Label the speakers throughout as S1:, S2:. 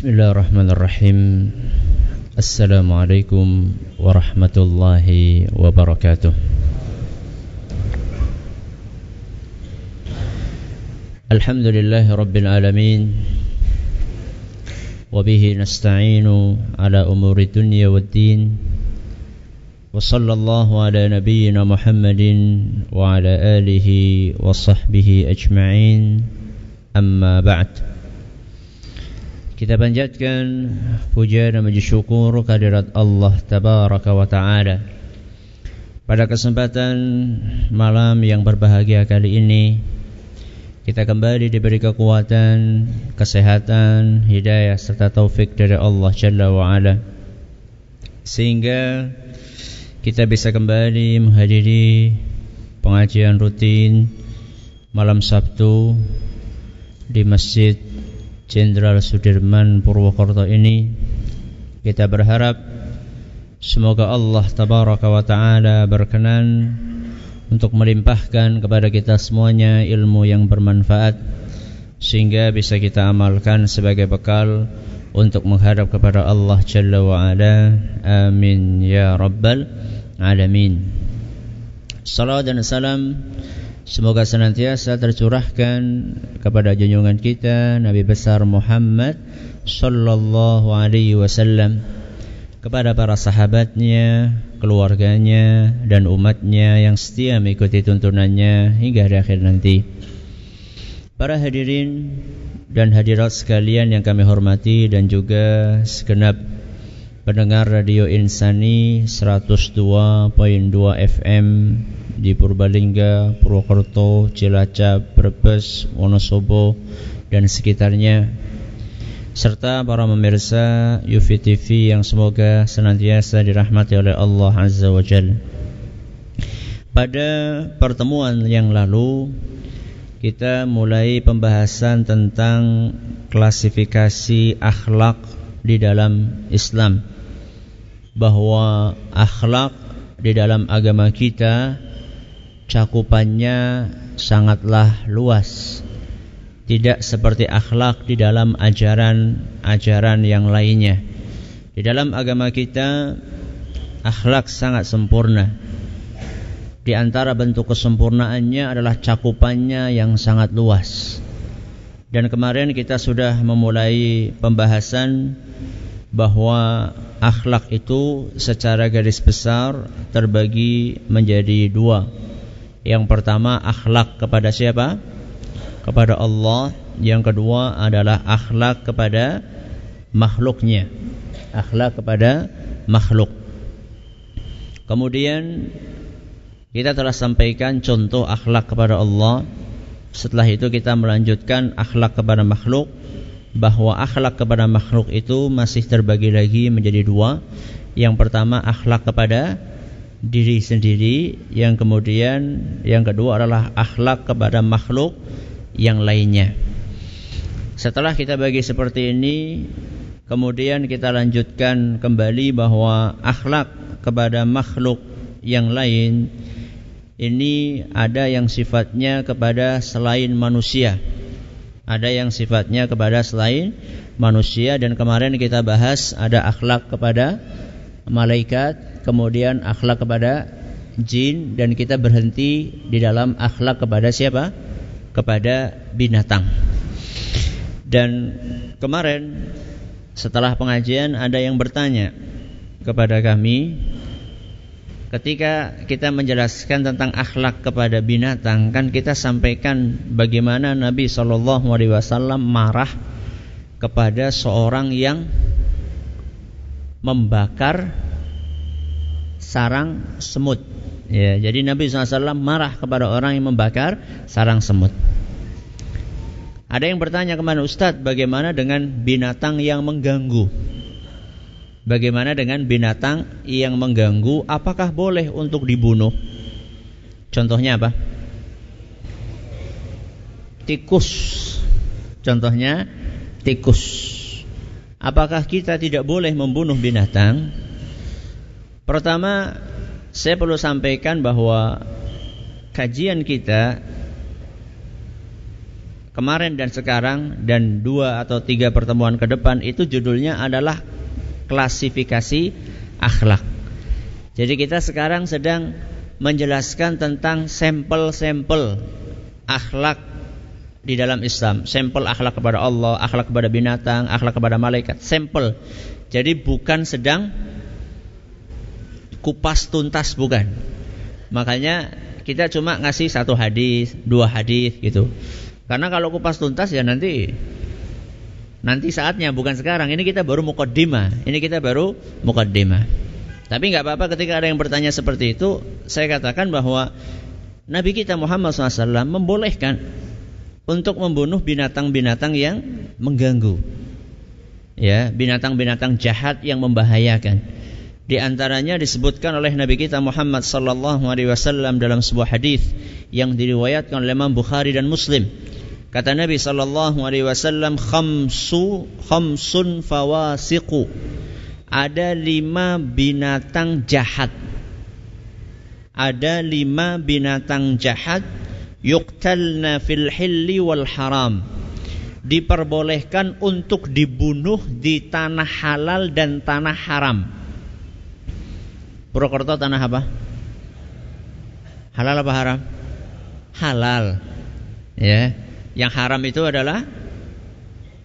S1: بسم الله الرحمن الرحيم السلام عليكم ورحمة الله وبركاته الحمد لله رب العالمين وبه نستعين على أمور الدنيا والدين وصلى الله على نبينا محمد وعلى آله وصحبه أجمعين أما بعد Kita panjatkan puja dan puji syukur kehadirat Allah Tabaraka wa Ta'ala. Pada kesempatan malam yang berbahagia kali ini Kita kembali diberi kekuatan, kesehatan, hidayah serta taufik dari Allah Jalla wa Ala. Sehingga kita bisa kembali menghadiri pengajian rutin malam Sabtu di Masjid Jenderal Sudirman Purwokerto ini kita berharap semoga Allah tabaraka wa taala berkenan untuk melimpahkan kepada kita semuanya ilmu yang bermanfaat sehingga bisa kita amalkan sebagai bekal untuk menghadap kepada Allah Jalla wa Ala. Amin ya rabbal alamin. Salawat dan salam Semoga senantiasa tercurahkan kepada junjungan kita Nabi besar Muhammad sallallahu alaihi wasallam kepada para sahabatnya, keluarganya dan umatnya yang setia mengikuti tuntunannya hingga akhir nanti. Para hadirin dan hadirat sekalian yang kami hormati dan juga segenap pendengar radio Insani 102.2 FM di Purbalingga, Purwokerto, Cilacap, Brebes, Wonosobo dan sekitarnya serta para pemirsa UFI TV yang semoga senantiasa dirahmati oleh Allah Azza wa Jal. Pada pertemuan yang lalu kita mulai pembahasan tentang klasifikasi akhlak di dalam Islam bahwa akhlak di dalam agama kita cakupannya sangatlah luas. Tidak seperti akhlak di dalam ajaran-ajaran yang lainnya. Di dalam agama kita akhlak sangat sempurna. Di antara bentuk kesempurnaannya adalah cakupannya yang sangat luas. Dan kemarin kita sudah memulai pembahasan bahwa akhlak itu secara garis besar terbagi menjadi dua yang pertama akhlak kepada siapa? Kepada Allah. Yang kedua adalah akhlak kepada makhluknya. Akhlak kepada makhluk. Kemudian kita telah sampaikan contoh akhlak kepada Allah. Setelah itu kita melanjutkan akhlak kepada makhluk bahwa akhlak kepada makhluk itu masih terbagi lagi menjadi dua. Yang pertama akhlak kepada diri sendiri, yang kemudian yang kedua adalah akhlak kepada makhluk yang lainnya. Setelah kita bagi seperti ini, kemudian kita lanjutkan kembali bahwa akhlak kepada makhluk yang lain ini ada yang sifatnya kepada selain manusia. Ada yang sifatnya kepada selain manusia dan kemarin kita bahas ada akhlak kepada malaikat, kemudian akhlak kepada jin dan kita berhenti di dalam akhlak kepada siapa? Kepada binatang. Dan kemarin setelah pengajian ada yang bertanya kepada kami ketika kita menjelaskan tentang akhlak kepada binatang kan kita sampaikan bagaimana Nabi Shallallahu alaihi wasallam marah kepada seorang yang membakar sarang semut. Ya, jadi Nabi SAW marah kepada orang yang membakar sarang semut. Ada yang bertanya kepada Ustadz, bagaimana dengan binatang yang mengganggu? Bagaimana dengan binatang yang mengganggu? Apakah boleh untuk dibunuh? Contohnya apa? Tikus. Contohnya tikus. Apakah kita tidak boleh membunuh binatang? Pertama, saya perlu sampaikan bahwa kajian kita kemarin dan sekarang dan dua atau tiga pertemuan ke depan itu judulnya adalah klasifikasi akhlak. Jadi kita sekarang sedang menjelaskan tentang sampel-sampel akhlak di dalam Islam. Sampel akhlak kepada Allah, akhlak kepada binatang, akhlak kepada malaikat. Sampel. Jadi bukan sedang kupas tuntas bukan. Makanya kita cuma ngasih satu hadis, dua hadis gitu. Karena kalau kupas tuntas ya nanti nanti saatnya bukan sekarang. Ini kita baru mukaddimah. Ini kita baru mukaddimah. Tapi nggak apa-apa ketika ada yang bertanya seperti itu, saya katakan bahwa Nabi kita Muhammad SAW membolehkan untuk membunuh binatang-binatang yang mengganggu. Ya, binatang-binatang jahat yang membahayakan. Di antaranya disebutkan oleh Nabi kita Muhammad sallallahu alaihi wasallam dalam sebuah hadis yang diriwayatkan oleh Imam Bukhari dan Muslim. Kata Nabi sallallahu alaihi wasallam khamsu khamsun fawasiqu ada lima binatang jahat. Ada lima binatang jahat yuktalna fil hilli wal haram. Diperbolehkan untuk dibunuh di tanah halal dan tanah haram. Purwokerto tanah apa? Halal apa haram? Halal. Ya. Yang haram itu adalah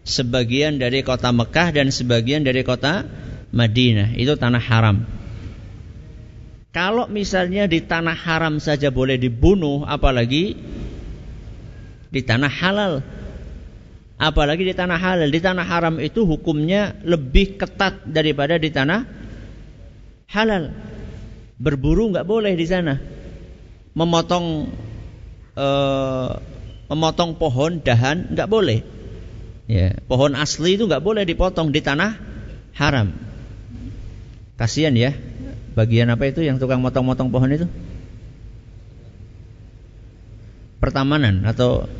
S1: sebagian dari kota Mekah dan sebagian dari kota Madinah itu tanah haram. Kalau misalnya di tanah haram saja boleh dibunuh, apalagi di tanah halal. Apalagi di tanah halal, di tanah haram itu hukumnya lebih ketat daripada di tanah halal. Berburu nggak boleh di sana. Memotong uh, memotong pohon dahan nggak boleh. Ya, pohon asli itu nggak boleh dipotong di tanah haram. Kasihan ya, bagian apa itu yang tukang motong-motong pohon itu? Pertamanan atau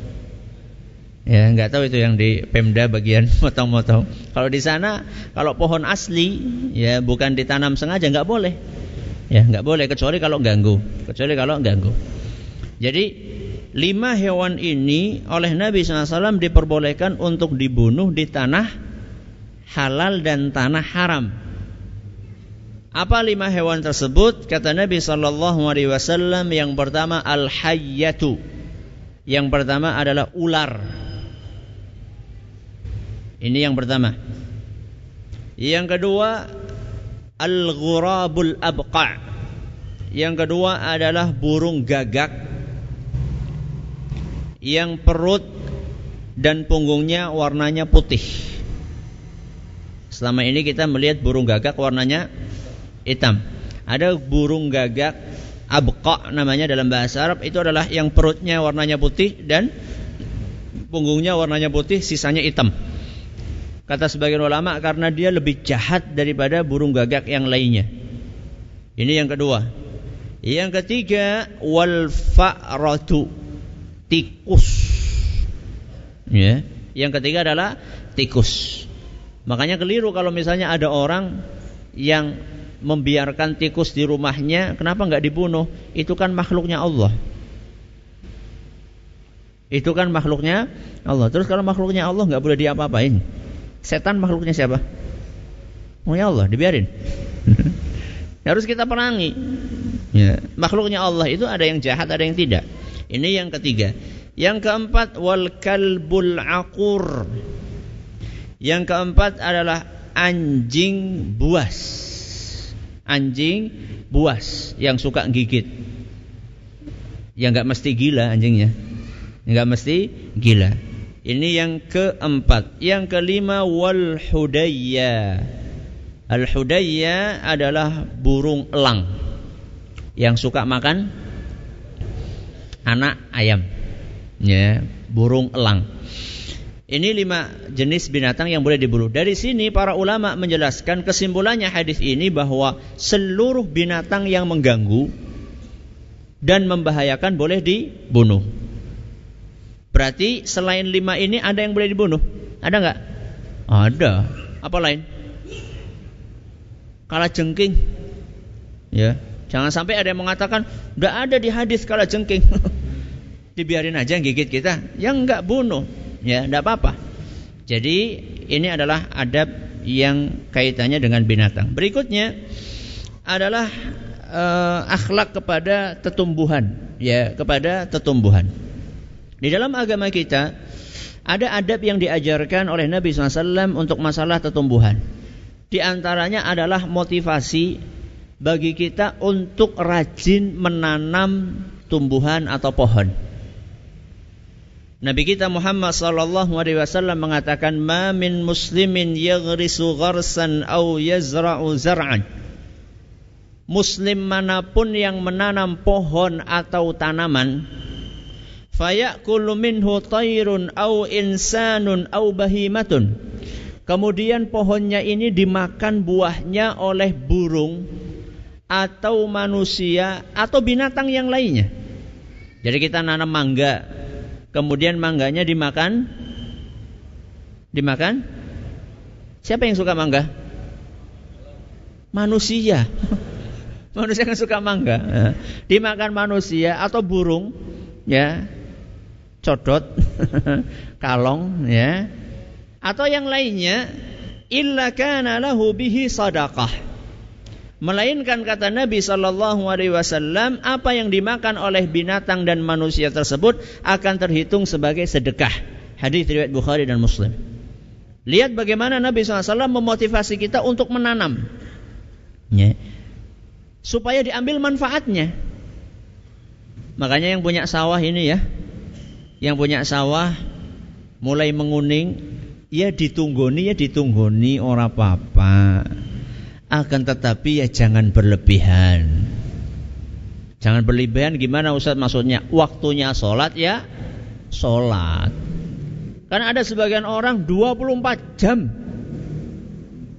S1: ya nggak tahu itu yang di Pemda bagian motong-motong. Kalau di sana kalau pohon asli ya bukan ditanam sengaja nggak boleh. Ya nggak boleh kecuali kalau ganggu, kecuali kalau ganggu. Jadi lima hewan ini oleh Nabi SAW diperbolehkan untuk dibunuh di tanah halal dan tanah haram. Apa lima hewan tersebut? Kata Nabi sallallahu alaihi wasallam yang pertama al-hayyatu. Yang pertama adalah ular. Ini yang pertama. Yang kedua al-ghurabul abqa. Yang kedua adalah burung gagak. Yang perut dan punggungnya warnanya putih. Selama ini kita melihat burung gagak warnanya hitam. Ada burung gagak abqa namanya dalam bahasa Arab itu adalah yang perutnya warnanya putih dan punggungnya warnanya putih, sisanya hitam. Kata sebagian ulama karena dia lebih jahat daripada burung gagak yang lainnya. Ini yang kedua. Yang ketiga wal fa'ratu tikus. Ya. Yang ketiga adalah tikus. Makanya keliru kalau misalnya ada orang yang membiarkan tikus di rumahnya, kenapa nggak dibunuh? Itu kan makhluknya Allah. Itu kan makhluknya Allah. Terus kalau makhluknya Allah nggak boleh diapa-apain. Setan makhluknya siapa? Makhluknya Allah, dibiarin. Harus kita perangi. Ya. Makhluknya Allah itu ada yang jahat, ada yang tidak. Ini yang ketiga. Yang keempat wal kalbul akur. Yang keempat adalah anjing buas anjing buas yang suka gigit. Yang nggak mesti gila anjingnya. Nggak mesti gila. Ini yang keempat. Yang kelima wal hudayya. Al hudayya adalah burung elang yang suka makan anak ayam. Ya, burung elang. Ini lima jenis binatang yang boleh dibunuh. Dari sini para ulama menjelaskan kesimpulannya hadis ini bahwa seluruh binatang yang mengganggu dan membahayakan boleh dibunuh. Berarti selain lima ini ada yang boleh dibunuh? Ada nggak? Ada. Apa lain? Kala jengking. Ya. Jangan sampai ada yang mengatakan, udah ada di hadis kala jengking. Dibiarin aja gigit kita, yang enggak bunuh, ya enggak apa-apa. Jadi ini adalah adab yang kaitannya dengan binatang. Berikutnya adalah uh, akhlak kepada tetumbuhan, ya kepada tetumbuhan. Di dalam agama kita ada adab yang diajarkan oleh Nabi SAW untuk masalah tetumbuhan. Di antaranya adalah motivasi bagi kita untuk rajin menanam tumbuhan atau pohon. Nabi kita Muhammad sallallahu alaihi wasallam mengatakan ma min muslimin yaghrisu gharsan aw yazra'u zar'an. Muslim mana pun yang menanam pohon atau tanaman fayakulu minhu tayrun aw insanun aw bahimatun. Kemudian pohonnya ini dimakan buahnya oleh burung atau manusia atau binatang yang lainnya. Jadi kita nanam mangga, kemudian mangganya dimakan dimakan Siapa yang suka mangga? Manusia. manusia yang suka mangga. Dimakan manusia atau burung, ya. Codot, kalong, ya. Atau yang lainnya illa kana lahu bihi sadaqah Melainkan kata Nabi Shallallahu Alaihi Wasallam apa yang dimakan oleh binatang dan manusia tersebut akan terhitung sebagai sedekah. Hadis riwayat Bukhari dan Muslim. Lihat bagaimana Nabi SAW memotivasi kita untuk menanam, ya. supaya diambil manfaatnya. Makanya yang punya sawah ini ya, yang punya sawah mulai menguning, ya ditunggoni ya ditunggoni ora apa-apa akan tetapi ya jangan berlebihan. Jangan berlebihan gimana Ustaz maksudnya? Waktunya sholat ya sholat. Karena ada sebagian orang 24 jam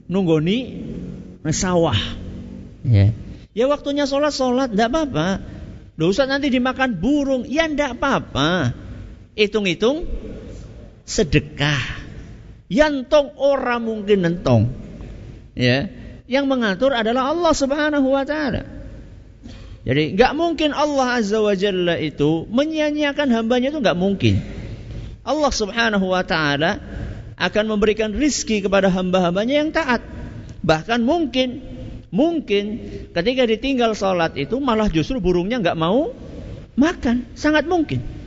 S1: nunggoni sawah. Ya. Ya waktunya sholat sholat tidak apa-apa. Loh Ustaz nanti dimakan burung. Ya tidak apa-apa. Hitung-hitung sedekah. Yantong orang mungkin nentong. Ya yang mengatur adalah Allah Subhanahu wa taala. Jadi nggak mungkin Allah Azza wa Jalla itu menyia-nyiakan hambanya itu nggak mungkin. Allah Subhanahu wa taala akan memberikan rizki kepada hamba-hambanya yang taat. Bahkan mungkin mungkin ketika ditinggal sholat itu malah justru burungnya nggak mau makan, sangat mungkin.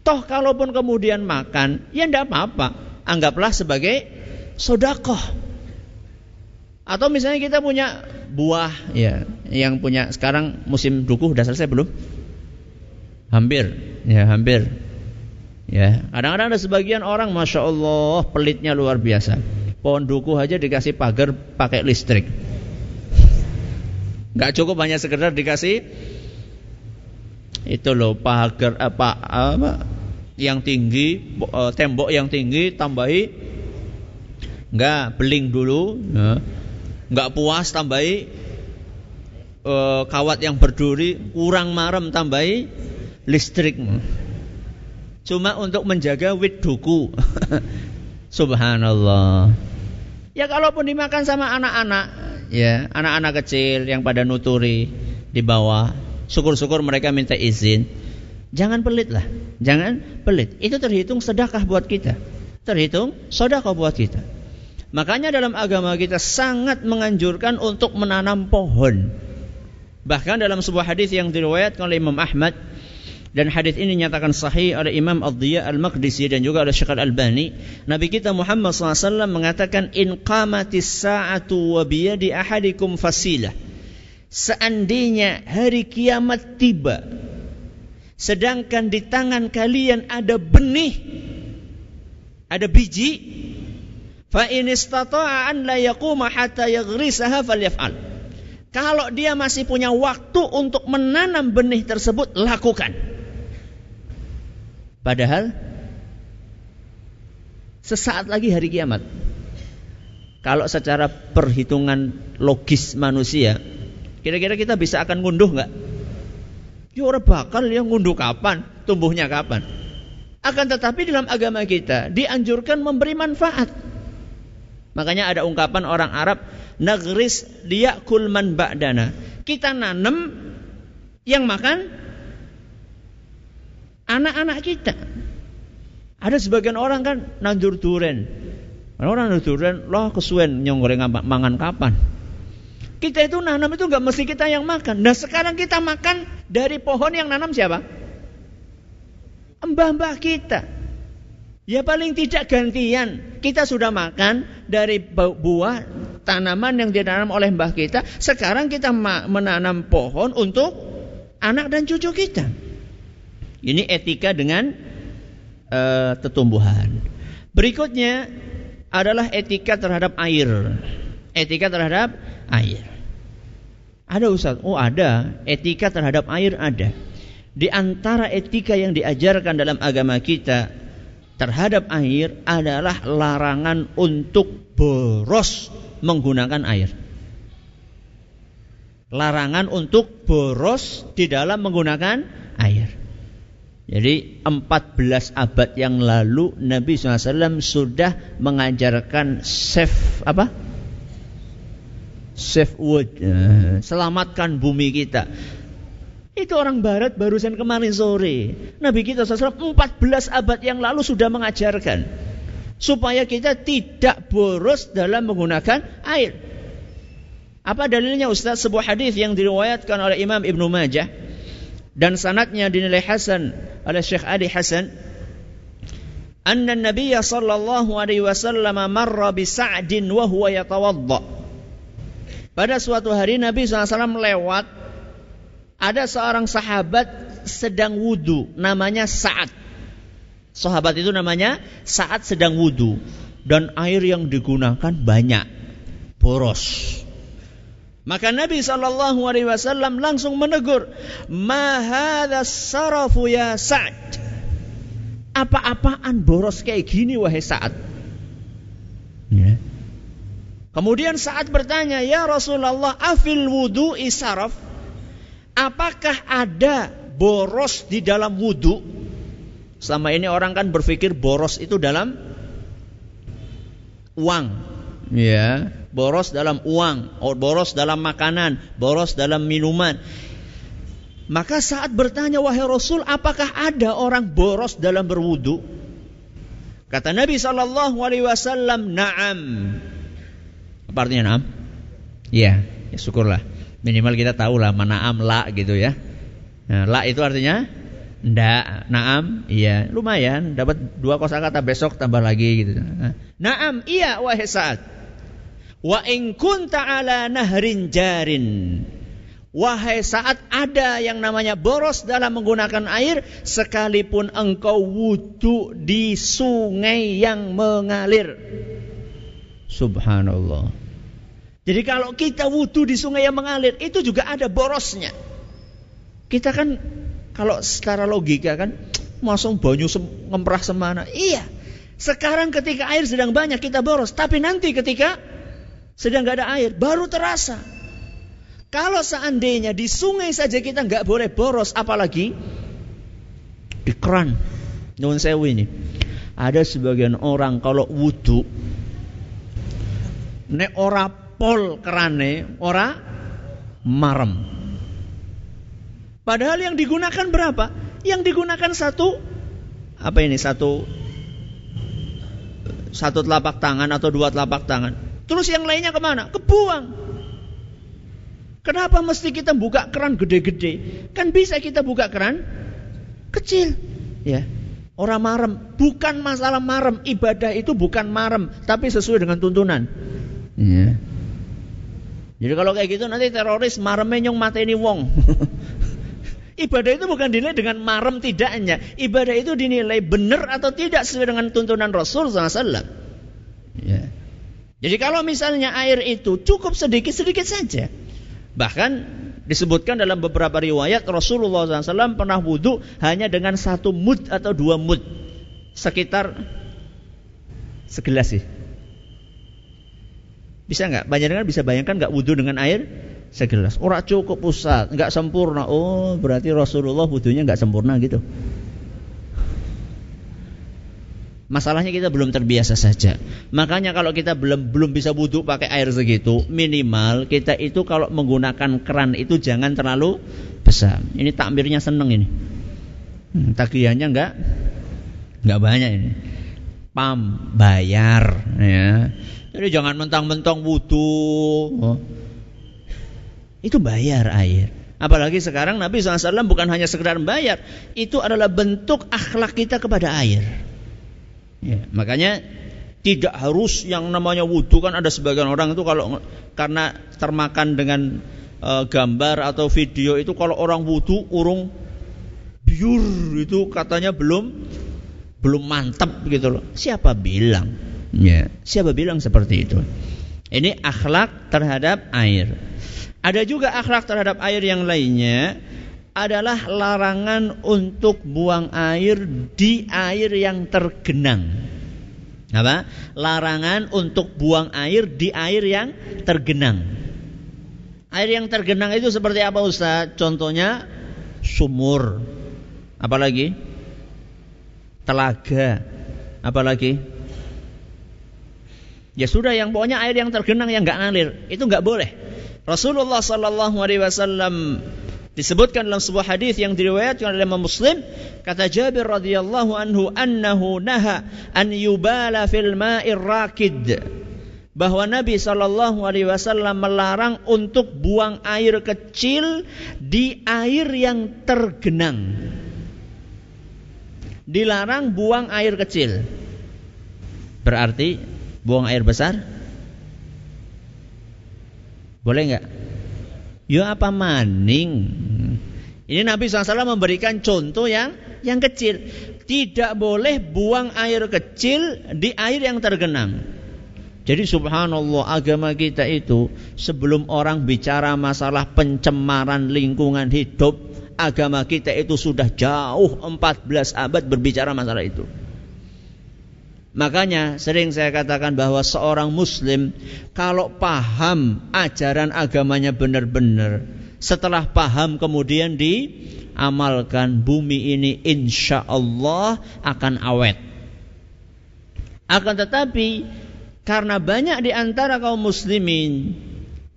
S1: Toh kalaupun kemudian makan, ya tidak apa-apa. Anggaplah sebagai sodakoh atau misalnya kita punya buah ya yang punya sekarang musim duku sudah selesai belum? Hampir, ya hampir. Ya, kadang-kadang ada sebagian orang masya Allah pelitnya luar biasa. Pohon duku aja dikasih pagar pakai listrik. Gak cukup hanya sekedar dikasih itu loh pagar apa apa? Yang tinggi eh, tembok yang tinggi tambahi. Nggak beling dulu. Ya. Nggak puas tambahi. E, kawat yang berduri kurang marem tambahi. Listrik. Cuma untuk menjaga wit duku. Subhanallah. Ya kalaupun dimakan sama anak-anak ya anak-anak kecil yang pada nuturi di bawah syukur-syukur mereka minta izin. Jangan pelit lah. Jangan pelit. Itu terhitung sedekah buat kita. Terhitung sedekah buat kita. Makanya dalam agama kita sangat menganjurkan untuk menanam pohon. Bahkan dalam sebuah hadis yang diriwayatkan oleh Imam Ahmad dan hadis ini nyatakan sahih oleh Imam Ad-Diya Al-Maqdisi dan juga oleh Syekh Al-Albani, Nabi kita Muhammad SAW mengatakan in qamatis sa'atu wa biyadi ahadikum fasilah. Seandainya hari kiamat tiba sedangkan di tangan kalian ada benih ada biji Fa la yaquma hatta. Kalau dia masih punya waktu untuk menanam benih tersebut, lakukan. Padahal sesaat lagi hari kiamat. Kalau secara perhitungan logis manusia, kira-kira kita bisa akan ngunduh nggak? Ya orang bakal yang ngunduh kapan, tumbuhnya kapan. Akan tetapi dalam agama kita dianjurkan memberi manfaat. Makanya ada ungkapan orang Arab, nagris dia kulman ba'dana. Kita nanam yang makan anak-anak kita. Ada sebagian orang kan nandur duren. Orang nandur duren, loh kesuwen nyonggoreng mangan kapan? Kita itu nanam itu nggak mesti kita yang makan. Nah sekarang kita makan dari pohon yang nanam siapa? Mbah-mbah kita. Ya paling tidak gantian. Kita sudah makan dari buah tanaman yang ditanam oleh mbah kita. Sekarang kita menanam pohon untuk anak dan cucu kita. Ini etika dengan uh, tetumbuhan. Berikutnya adalah etika terhadap air. Etika terhadap air. Ada Ustaz? Oh ada. Etika terhadap air ada. Di antara etika yang diajarkan dalam agama kita terhadap air adalah larangan untuk boros menggunakan air. Larangan untuk boros di dalam menggunakan air. Jadi 14 abad yang lalu Nabi SAW sudah mengajarkan save apa? Save wood, eh, selamatkan bumi kita. Itu orang barat barusan kemarin sore. Nabi kita SAW 14 abad yang lalu sudah mengajarkan. Supaya kita tidak boros dalam menggunakan air. Apa dalilnya Ustaz? Sebuah hadis yang diriwayatkan oleh Imam Ibnu Majah dan sanatnya dinilai hasan oleh Syekh Adi Hasan anna Nabi sallallahu alaihi wasallam marra bi Sa'din wa huwa yatawadda pada suatu hari Nabi SAW lewat ada seorang sahabat sedang wudhu namanya Sa'ad sahabat itu namanya Sa'ad sedang wudhu dan air yang digunakan banyak boros maka Nabi Shallallahu Alaihi Wasallam langsung menegur, Mahada sarafu ya Sa'ad. Apa-apaan boros kayak gini wahai Sa'ad? Kemudian saat bertanya, Ya Rasulullah, afil wudu isaraf? Apakah ada boros di dalam wudu? Selama ini orang kan berpikir boros itu dalam uang. Ya, boros dalam uang, boros dalam makanan, boros dalam minuman. Maka saat bertanya wahai Rasul, apakah ada orang boros dalam berwudu? Kata Nabi Shallallahu Alaihi Wasallam, naam. Apa artinya naam? Iya, ya syukurlah. Minimal kita tahu lah mana am la gitu ya. Nah, la itu artinya ndak, naam, iya, lumayan dapat dua kosakata besok tambah lagi gitu. Naam, iya wahai saat. Wa in kunta ala nahrin jarin. Wahai saat ada yang namanya boros dalam menggunakan air, sekalipun engkau wudhu di sungai yang mengalir. Subhanallah. Jadi kalau kita wudhu di sungai yang mengalir, itu juga ada borosnya. Kita kan kalau secara logika kan, masuk banyu sem ngemprah semana. Iya. Sekarang ketika air sedang banyak kita boros, tapi nanti ketika sedang nggak ada air, baru terasa. Kalau seandainya di sungai saja kita nggak boleh boros, apalagi di keran. Nyuwun sewu ini. Ada sebagian orang kalau wudhu, nek ora pol kerane, ora marem. Padahal yang digunakan berapa? Yang digunakan satu apa ini satu satu telapak tangan atau dua telapak tangan. Terus yang lainnya ke mana? Kebuang. Kenapa mesti kita buka keran gede-gede? Kan bisa kita buka keran kecil. Ya. Orang marem. Bukan masalah marem. Ibadah itu bukan marem. Tapi sesuai dengan tuntunan. Ya. Jadi kalau kayak gitu nanti teroris maremnya nyong mata ini wong. Ibadah itu bukan dinilai dengan marem tidaknya. Ibadah itu dinilai benar atau tidak sesuai dengan tuntunan Rasul SAW. Ya. Jadi kalau misalnya air itu cukup sedikit-sedikit saja. Bahkan disebutkan dalam beberapa riwayat Rasulullah SAW pernah wudhu hanya dengan satu mud atau dua mud. Sekitar segelas sih. Bisa nggak? Banyak bisa bayangkan nggak wudhu dengan air segelas? Orang cukup pusat, nggak sempurna. Oh, berarti Rasulullah wudhunya nggak sempurna gitu. Masalahnya kita belum terbiasa saja. Makanya kalau kita belum belum bisa wudhu pakai air segitu, minimal kita itu kalau menggunakan keran itu jangan terlalu besar. Ini takmirnya seneng ini. Hmm, tagihannya enggak enggak banyak ini. Pam bayar ya. Jadi jangan mentang-mentang wudhu. Oh. Itu bayar air. Apalagi sekarang Nabi SAW bukan hanya sekedar bayar, itu adalah bentuk akhlak kita kepada air. Ya, makanya tidak harus yang namanya wudhu kan ada sebagian orang itu kalau karena termakan dengan e, gambar atau video itu kalau orang wudhu urung biur itu katanya belum belum mantap gitu loh. Siapa bilang? Ya, siapa bilang seperti itu? Ini akhlak terhadap air. Ada juga akhlak terhadap air yang lainnya adalah larangan untuk buang air di air yang tergenang. Apa? Larangan untuk buang air di air yang tergenang. Air yang tergenang itu seperti apa Ustaz? Contohnya sumur. Apalagi? Telaga. Apalagi? Ya sudah yang pokoknya air yang tergenang yang nggak ngalir itu nggak boleh. Rasulullah sallallahu alaihi wasallam disebutkan dalam sebuah hadis yang diriwayatkan oleh Imam Muslim kata Jabir radhiyallahu anhu annahu naha an yubala fil ma'ir rakid bahwa Nabi Shallallahu Alaihi Wasallam melarang untuk buang air kecil di air yang tergenang. Dilarang buang air kecil. Berarti buang air besar boleh nggak? Ya apa maning? Ini Nabi SAW memberikan contoh yang yang kecil. Tidak boleh buang air kecil di air yang tergenang. Jadi subhanallah agama kita itu sebelum orang bicara masalah pencemaran lingkungan hidup, agama kita itu sudah jauh 14 abad berbicara masalah itu. Makanya sering saya katakan bahwa seorang muslim kalau paham ajaran agamanya benar-benar setelah paham kemudian diamalkan bumi ini insya Allah akan awet. Akan tetapi karena banyak di antara kaum muslimin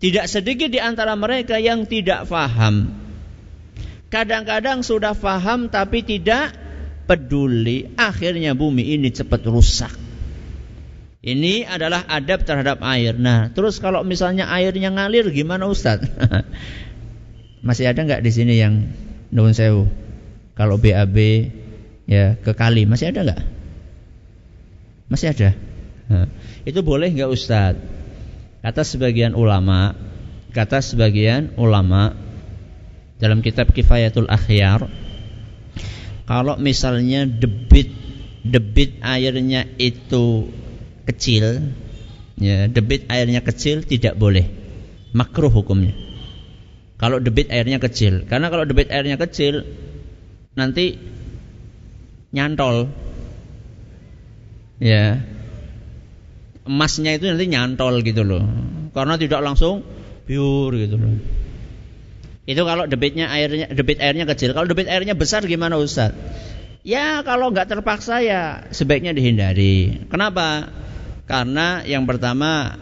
S1: tidak sedikit di antara mereka yang tidak faham. Kadang-kadang sudah faham tapi tidak peduli, akhirnya bumi ini cepat rusak. Ini adalah adab terhadap air. Nah, terus kalau misalnya airnya ngalir gimana Ustaz? Masih ada nggak di sini yang nuwun sewu? Kalau BAB ya ke kali masih ada nggak? Masih ada. Itu boleh nggak Ustaz? Kata sebagian ulama, kata sebagian ulama dalam kitab Kifayatul Akhyar kalau misalnya debit debit airnya itu kecil, ya debit airnya kecil tidak boleh, makruh hukumnya. Kalau debit airnya kecil, karena kalau debit airnya kecil nanti nyantol, ya. Emasnya itu nanti nyantol gitu loh, karena tidak langsung pure gitu loh. Itu kalau debitnya airnya debit airnya kecil. Kalau debit airnya besar gimana Ustaz? Ya kalau nggak terpaksa ya sebaiknya dihindari. Kenapa? Karena yang pertama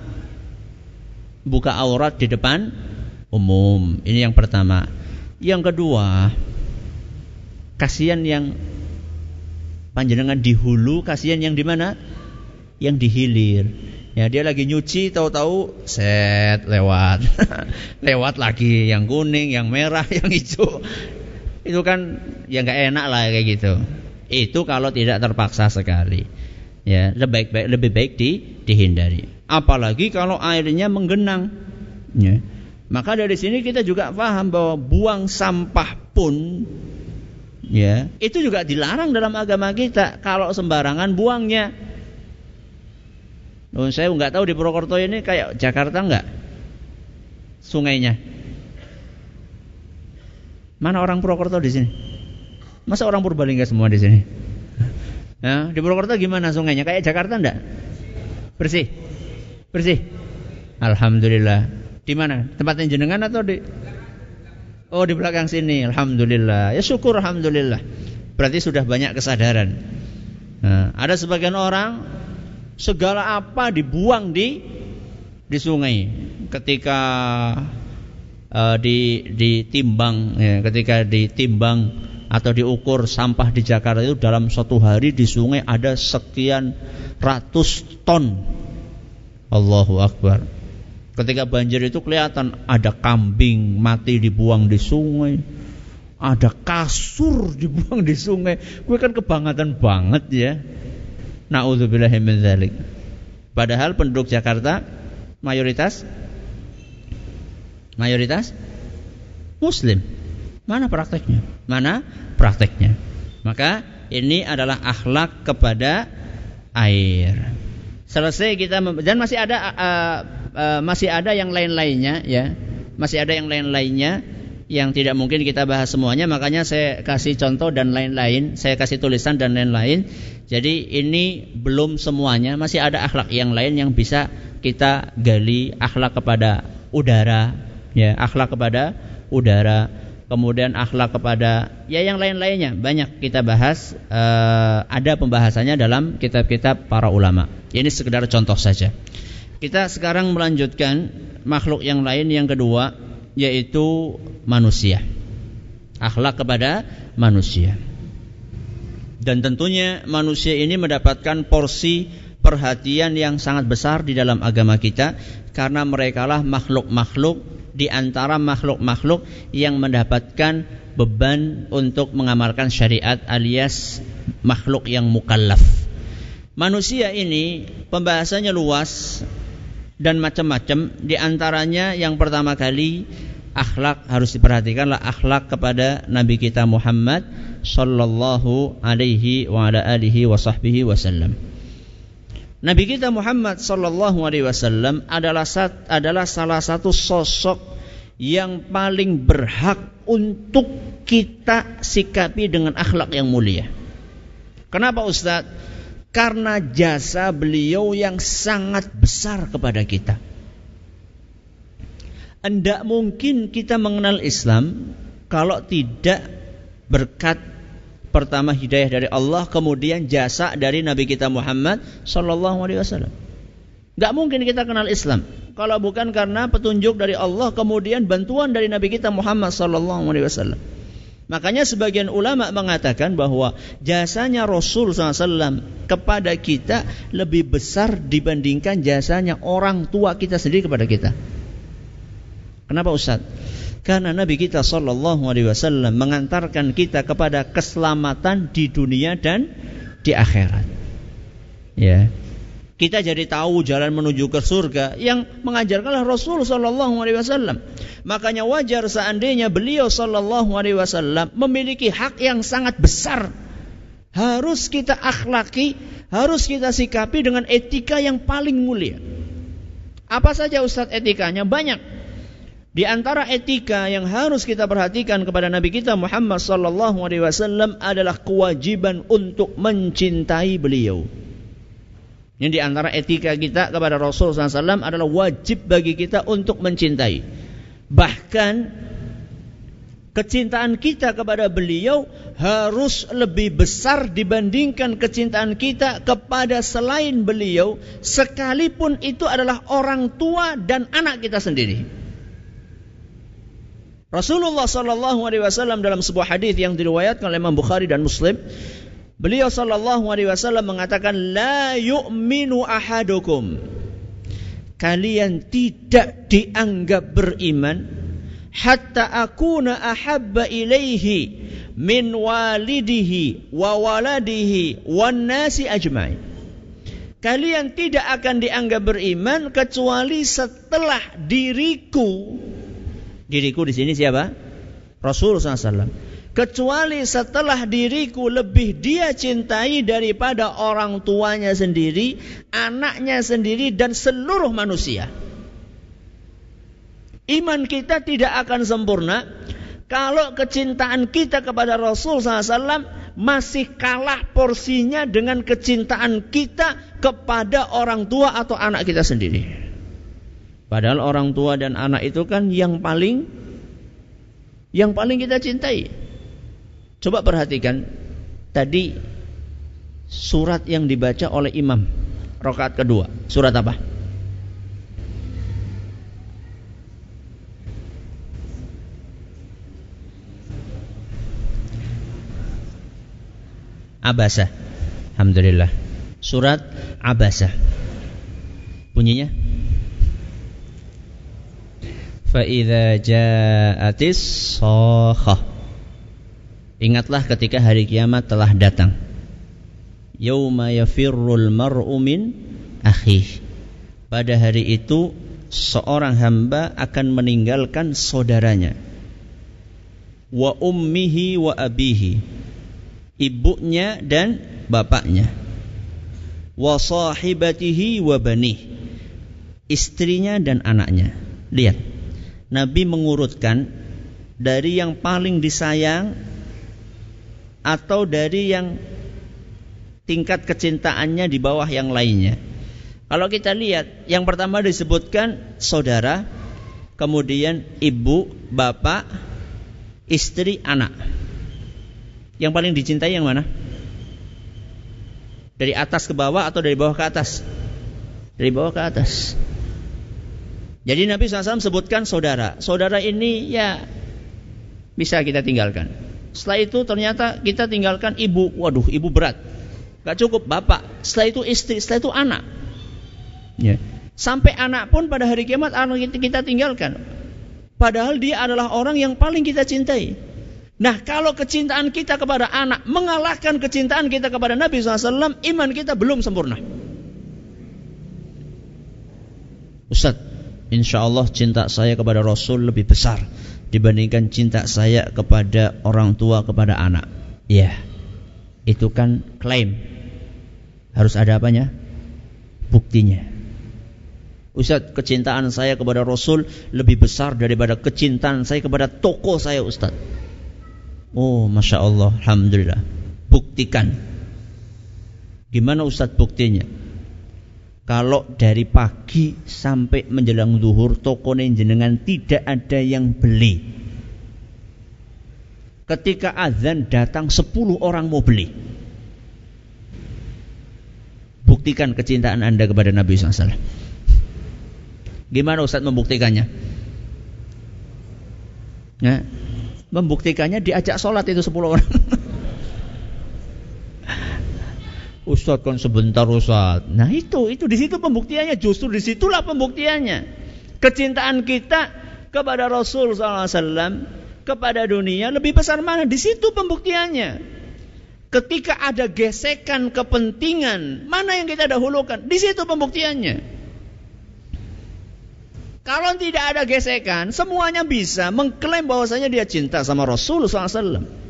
S1: buka aurat di depan umum. Ini yang pertama. Yang kedua, kasihan yang panjenengan di hulu, kasihan yang di mana? Yang di hilir. Ya dia lagi nyuci tahu-tahu set lewat. lewat lagi yang kuning, yang merah, yang hijau. Itu kan ya nggak enak lah kayak gitu. Itu kalau tidak terpaksa sekali. Ya, lebih baik lebih baik di, dihindari. Apalagi kalau airnya menggenang. Ya. Maka dari sini kita juga paham bahwa buang sampah pun ya, itu juga dilarang dalam agama kita kalau sembarangan buangnya. Oh, saya nggak tahu di Purwokerto ini kayak Jakarta nggak sungainya. Mana orang Purwokerto di sini? Masa orang Purbalingga semua di sini? Ya, di Purwokerto gimana sungainya? Kayak Jakarta enggak? Bersih? Bersih? Alhamdulillah. Di mana? Tempatnya jenengan atau di? Oh di belakang sini. Alhamdulillah. Ya syukur Alhamdulillah. Berarti sudah banyak kesadaran. Nah, ada sebagian orang segala apa dibuang di di sungai ketika uh, di ditimbang ya, ketika ditimbang atau diukur sampah di Jakarta itu dalam satu hari di sungai ada sekian ratus ton. Allahu Akbar. Ketika banjir itu kelihatan ada kambing mati dibuang di sungai, ada kasur dibuang di sungai. Gue kan kebangetan banget ya. Nauzubillahi min dzalik. Padahal penduduk Jakarta mayoritas mayoritas muslim. Mana prakteknya? Mana prakteknya? Maka ini adalah akhlak kepada air. Selesai kita dan masih ada uh, uh, masih ada yang lain-lainnya ya. Masih ada yang lain-lainnya yang tidak mungkin kita bahas semuanya makanya saya kasih contoh dan lain-lain, saya kasih tulisan dan lain-lain. Jadi ini belum semuanya, masih ada akhlak yang lain yang bisa kita gali akhlak kepada udara, ya, akhlak kepada udara, kemudian akhlak kepada ya yang lain-lainnya banyak kita bahas uh, ada pembahasannya dalam kitab-kitab para ulama. Ini sekedar contoh saja. Kita sekarang melanjutkan makhluk yang lain yang kedua yaitu manusia. Akhlak kepada manusia. Dan tentunya manusia ini mendapatkan porsi perhatian yang sangat besar di dalam agama kita karena merekalah makhluk-makhluk di antara makhluk-makhluk yang mendapatkan beban untuk mengamalkan syariat alias makhluk yang mukallaf. Manusia ini pembahasannya luas dan macam-macam di antaranya yang pertama kali akhlak harus diperhatikanlah akhlak kepada nabi kita Muhammad sallallahu alaihi wa ala alihi wa wasallam. Nabi kita Muhammad sallallahu alaihi wasallam adalah adalah salah satu sosok yang paling berhak untuk kita sikapi dengan akhlak yang mulia. Kenapa Ustaz? Karena jasa beliau yang sangat besar kepada kita. Tidak mungkin kita mengenal Islam kalau tidak berkat Pertama hidayah dari Allah, kemudian jasa dari Nabi kita Muhammad sallallahu alaihi wasallam. Gak mungkin kita kenal Islam kalau bukan karena petunjuk dari Allah kemudian bantuan dari Nabi kita Muhammad sallallahu alaihi wasallam. Makanya sebagian ulama mengatakan bahwa jasanya Rasul SAW kepada kita lebih besar dibandingkan jasanya orang tua kita sendiri kepada kita. Kenapa Ustaz? Karena Nabi kita Shallallahu Alaihi Wasallam mengantarkan kita kepada keselamatan di dunia dan di akhirat. Ya, kita jadi tahu jalan menuju ke surga yang mengajarkanlah Rasul Shallallahu Alaihi Wasallam. Makanya wajar seandainya beliau Shallallahu Alaihi Wasallam memiliki hak yang sangat besar. Harus kita akhlaki, harus kita sikapi dengan etika yang paling mulia. Apa saja Ustadz etikanya? Banyak. Di antara etika yang harus kita perhatikan kepada Nabi kita Muhammad sallallahu alaihi wasallam adalah kewajiban untuk mencintai beliau. Ini di antara etika kita kepada Rasul SAW adalah wajib bagi kita untuk mencintai. Bahkan kecintaan kita kepada beliau harus lebih besar dibandingkan kecintaan kita kepada selain beliau sekalipun itu adalah orang tua dan anak kita sendiri. Rasulullah wasallam dalam sebuah hadis yang diriwayatkan oleh Imam Bukhari dan Muslim, beliau sallallahu alaihi wasallam mengatakan la yu'minu ahadukum. Kalian tidak dianggap beriman hatta akuna ahabba ilaihi min walidihi wa waladihi wan nasi ajmain. Kalian tidak akan dianggap beriman kecuali setelah diriku Diriku di sini siapa? Rasul SAW. Kecuali setelah diriku lebih dia cintai daripada orang tuanya sendiri, anaknya sendiri, dan seluruh manusia. Iman kita tidak akan sempurna kalau kecintaan kita kepada Rasul SAW masih kalah porsinya dengan kecintaan kita kepada orang tua atau anak kita sendiri. Padahal orang tua dan anak itu kan yang paling yang paling kita cintai. Coba perhatikan tadi surat yang dibaca oleh imam rakaat kedua. Surat apa? Abasa. Alhamdulillah. Surat Abasa. Bunyinya? Fa'idha ja'atis sohah Ingatlah ketika hari kiamat telah datang. Yauma yafirrul mar'u min akhih. Pada hari itu seorang hamba akan meninggalkan saudaranya. Wa ummihi wa abihi. Ibunya dan bapaknya. Wa sahibatihi wa banih. Istrinya dan anaknya. Lihat. Nabi mengurutkan dari yang paling disayang atau dari yang tingkat kecintaannya di bawah yang lainnya. Kalau kita lihat, yang pertama disebutkan saudara, kemudian ibu, bapak, istri, anak. Yang paling dicintai yang mana? Dari atas ke bawah atau dari bawah ke atas? Dari bawah ke atas. Jadi Nabi SAW sebutkan saudara. Saudara ini ya bisa kita tinggalkan. Setelah itu ternyata kita tinggalkan ibu. Waduh, ibu berat. Gak cukup bapak. Setelah itu istri. Setelah itu anak. Ya. Sampai anak pun pada hari kiamat anak kita tinggalkan. Padahal dia adalah orang yang paling kita cintai. Nah kalau kecintaan kita kepada anak mengalahkan kecintaan kita kepada Nabi SAW, iman kita belum sempurna. Ustaz, insya Allah cinta saya kepada Rasul lebih besar dibandingkan cinta saya kepada orang tua kepada anak. Ya, itu kan klaim. Harus ada apanya? Buktinya. Ustaz, kecintaan saya kepada Rasul lebih besar daripada kecintaan saya kepada toko saya Ustaz. Oh, Masya Allah, Alhamdulillah. Buktikan. Gimana Ustaz buktinya? Kalau dari pagi sampai menjelang zuhur toko jenengan tidak ada yang beli. Ketika azan datang 10 orang mau beli. Buktikan kecintaan Anda kepada Nabi SAW. Gimana Ustaz membuktikannya? Nah, membuktikannya diajak sholat itu 10 orang. Ustadz kan sebentar Ustadz. Nah itu, itu di situ pembuktiannya. Justru di situlah pembuktiannya. Kecintaan kita kepada Rasul SAW, kepada dunia lebih besar mana? Di situ pembuktiannya. Ketika ada gesekan kepentingan, mana yang kita dahulukan? Di situ pembuktiannya. Kalau tidak ada gesekan, semuanya bisa mengklaim bahwasanya dia cinta sama Rasul SAW.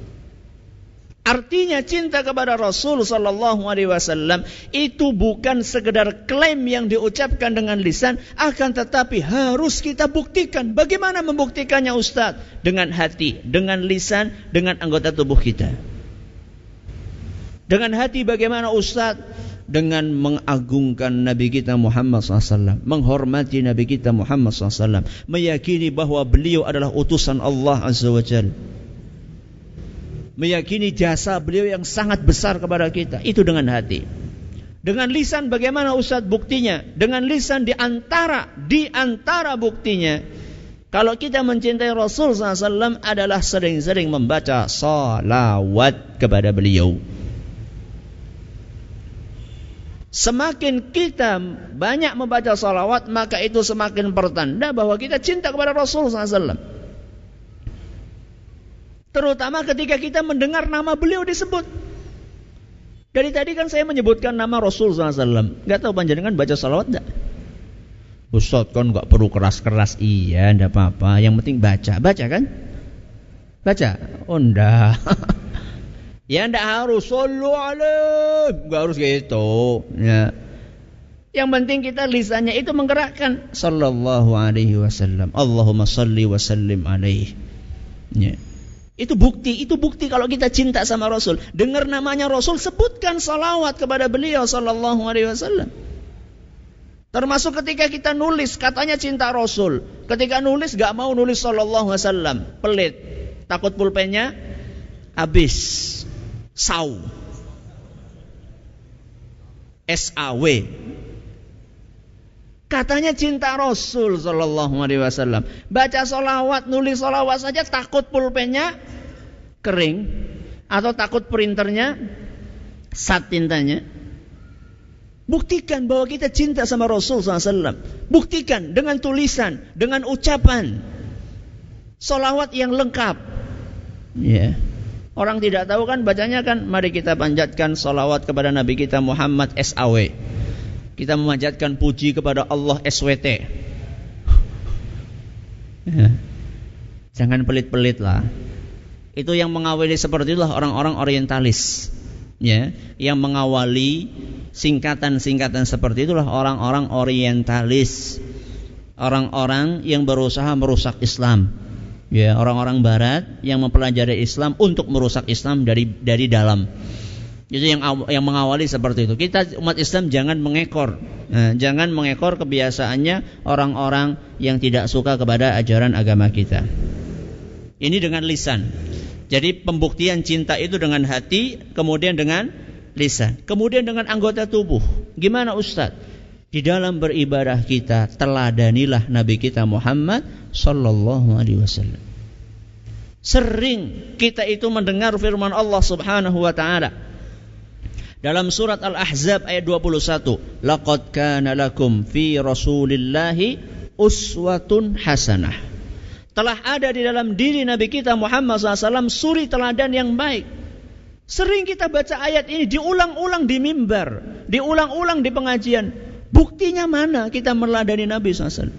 S1: Artinya cinta kepada Rasul sallallahu alaihi wasallam itu bukan sekedar klaim yang diucapkan dengan lisan, akan tetapi harus kita buktikan. Bagaimana membuktikannya Ustaz? Dengan hati, dengan lisan, dengan anggota tubuh kita. Dengan hati bagaimana Ustaz? Dengan mengagungkan Nabi kita Muhammad SAW. Menghormati Nabi kita Muhammad SAW. Meyakini bahwa beliau adalah utusan Allah Azza wa Jalla meyakini jasa beliau yang sangat besar kepada kita. Itu dengan hati. Dengan lisan bagaimana Ustaz buktinya? Dengan lisan di antara di antara buktinya kalau kita mencintai Rasul SAW adalah sering-sering membaca salawat kepada beliau. Semakin kita banyak membaca salawat maka itu semakin pertanda bahwa kita cinta kepada Rasul SAW. Terutama ketika kita mendengar nama beliau disebut. Dari tadi kan saya menyebutkan nama Rasul SAW. Gak tahu panjenengan baca salawat enggak? Ustaz kan gak perlu keras-keras. Iya, enggak apa-apa. Yang penting baca. Baca kan? Baca? Oh enggak. ya enggak harus. Sallu alaih. Enggak harus gitu. Ya. Yang penting kita lisannya itu menggerakkan. Sallallahu alaihi wasallam. Allahumma salli wa sallim alaihi. Ya. Itu bukti, itu bukti kalau kita cinta sama Rasul. Dengar namanya Rasul, sebutkan salawat kepada beliau sallallahu alaihi wasallam. Termasuk ketika kita nulis, katanya cinta Rasul. Ketika nulis gak mau nulis sallallahu alaihi wasallam, pelit. Takut pulpennya habis. Sau. SAW. Katanya cinta Rasul Sallallahu Alaihi Wasallam. Baca solawat, nulis solawat saja takut pulpennya kering atau takut printernya Sat tintanya. Buktikan bahwa kita cinta sama Rasul SAW. Buktikan dengan tulisan, dengan ucapan. Solawat yang lengkap. Ya. Orang tidak tahu kan bacanya kan mari kita panjatkan solawat kepada Nabi kita Muhammad SAW. Kita memanjatkan puji kepada Allah SWT. Ya. Jangan pelit-pelit lah. Itu yang mengawali seperti itulah orang-orang orientalis. Ya, yang mengawali singkatan-singkatan seperti itulah orang-orang orientalis. Orang-orang yang berusaha merusak Islam. Ya, orang-orang barat yang mempelajari Islam untuk merusak Islam dari dari dalam. Itu yang yang mengawali seperti itu. Kita umat Islam jangan mengekor, nah, jangan mengekor kebiasaannya orang-orang yang tidak suka kepada ajaran agama kita. Ini dengan lisan. Jadi pembuktian cinta itu dengan hati, kemudian dengan lisan, kemudian dengan anggota tubuh. Gimana Ustadz? Di dalam beribadah kita teladanilah Nabi kita Muhammad sallallahu alaihi wasallam. Sering kita itu mendengar firman Allah Subhanahu wa taala dalam surat Al-Ahzab ayat 21, "Laqad kana lakum fi Rasulillahi uswatun hasanah." telah ada di dalam diri Nabi kita Muhammad SAW suri teladan yang baik. Sering kita baca ayat ini diulang-ulang di mimbar, diulang-ulang di pengajian. Buktinya mana kita meladani Nabi SAW?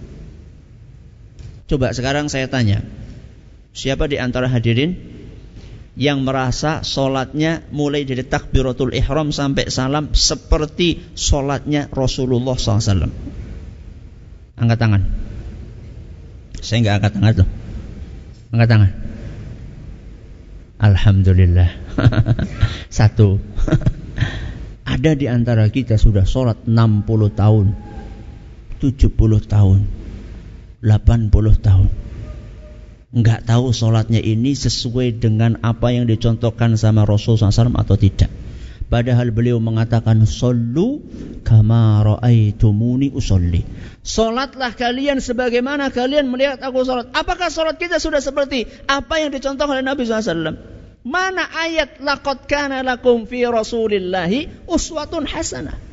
S1: Coba sekarang saya tanya, siapa di antara hadirin yang merasa solatnya mulai dari takbiratul ihram sampai salam seperti solatnya Rasulullah SAW? Angkat tangan. Saya nggak angkat tangan tuh. Angkat tangan. Alhamdulillah. Satu. Ada di antara kita sudah sholat 60 tahun, 70 tahun, 80 tahun. Enggak tahu sholatnya ini sesuai dengan apa yang dicontohkan sama Rasul SAW atau tidak. Padahal beliau mengatakan Sallu kama ra'aitumuni usolli. Salatlah kalian sebagaimana kalian melihat aku salat Apakah salat kita sudah seperti apa yang dicontohkan oleh Nabi SAW Mana ayat laqad kana lakum fi rasulillahi uswatun hasanah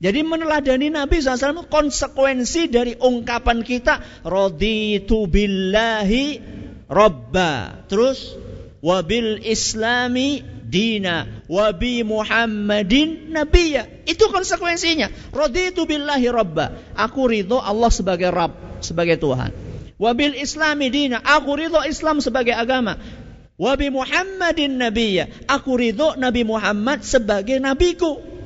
S1: jadi meneladani Nabi SAW konsekuensi dari ungkapan kita Raditu billahi Rabba Terus Wabil islami dina wa bi Muhammadin nabiyya. Itu konsekuensinya. Raditu billahi rabba. Aku ridho Allah sebagai Rabb, sebagai Tuhan. Wa bil islami dina. Aku ridho Islam sebagai agama. Wa bi Muhammadin nabiyya. Aku ridho Nabi Muhammad sebagai nabiku.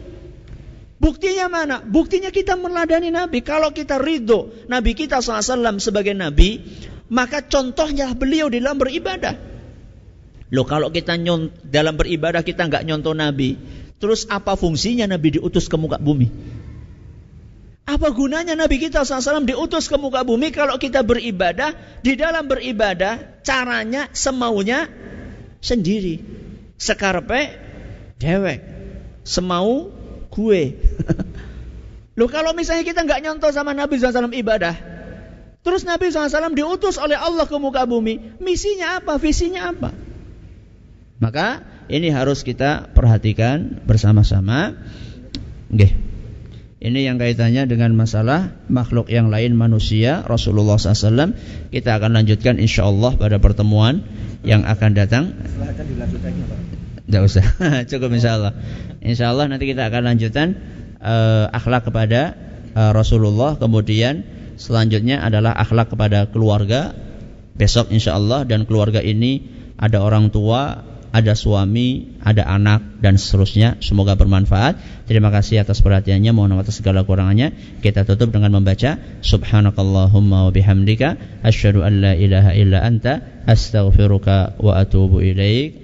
S1: Buktinya mana? Buktinya kita meladani Nabi. Kalau kita ridho Nabi kita SAW sebagai Nabi, maka contohnya beliau di dalam beribadah. Loh kalau kita dalam beribadah kita nggak nyontoh Nabi, terus apa fungsinya Nabi diutus ke muka bumi? Apa gunanya Nabi kita SAW diutus ke muka bumi kalau kita beribadah, di dalam beribadah caranya semaunya sendiri. Sekarpe dewek, semau gue. Loh kalau misalnya kita nggak nyontoh sama Nabi SAW ibadah, terus Nabi SAW diutus oleh Allah ke muka bumi, misinya apa, visinya apa? Maka ini harus kita perhatikan bersama-sama. Oke. Ini yang kaitannya dengan masalah makhluk yang lain manusia Rasulullah SAW Kita akan lanjutkan insya Allah pada pertemuan yang akan datang Tidak usah, cukup insya Allah Insya Allah nanti kita akan lanjutkan uh, akhlak kepada uh, Rasulullah Kemudian selanjutnya adalah akhlak kepada keluarga Besok insya Allah dan keluarga ini ada orang tua ada suami, ada anak dan seterusnya. Semoga bermanfaat. Terima kasih atas perhatiannya. Mohon maaf atas segala kurangannya. Kita tutup dengan membaca Subhanakallahumma wa bihamdika asyhadu an la ilaha illa anta astaghfiruka wa atubu ilaik.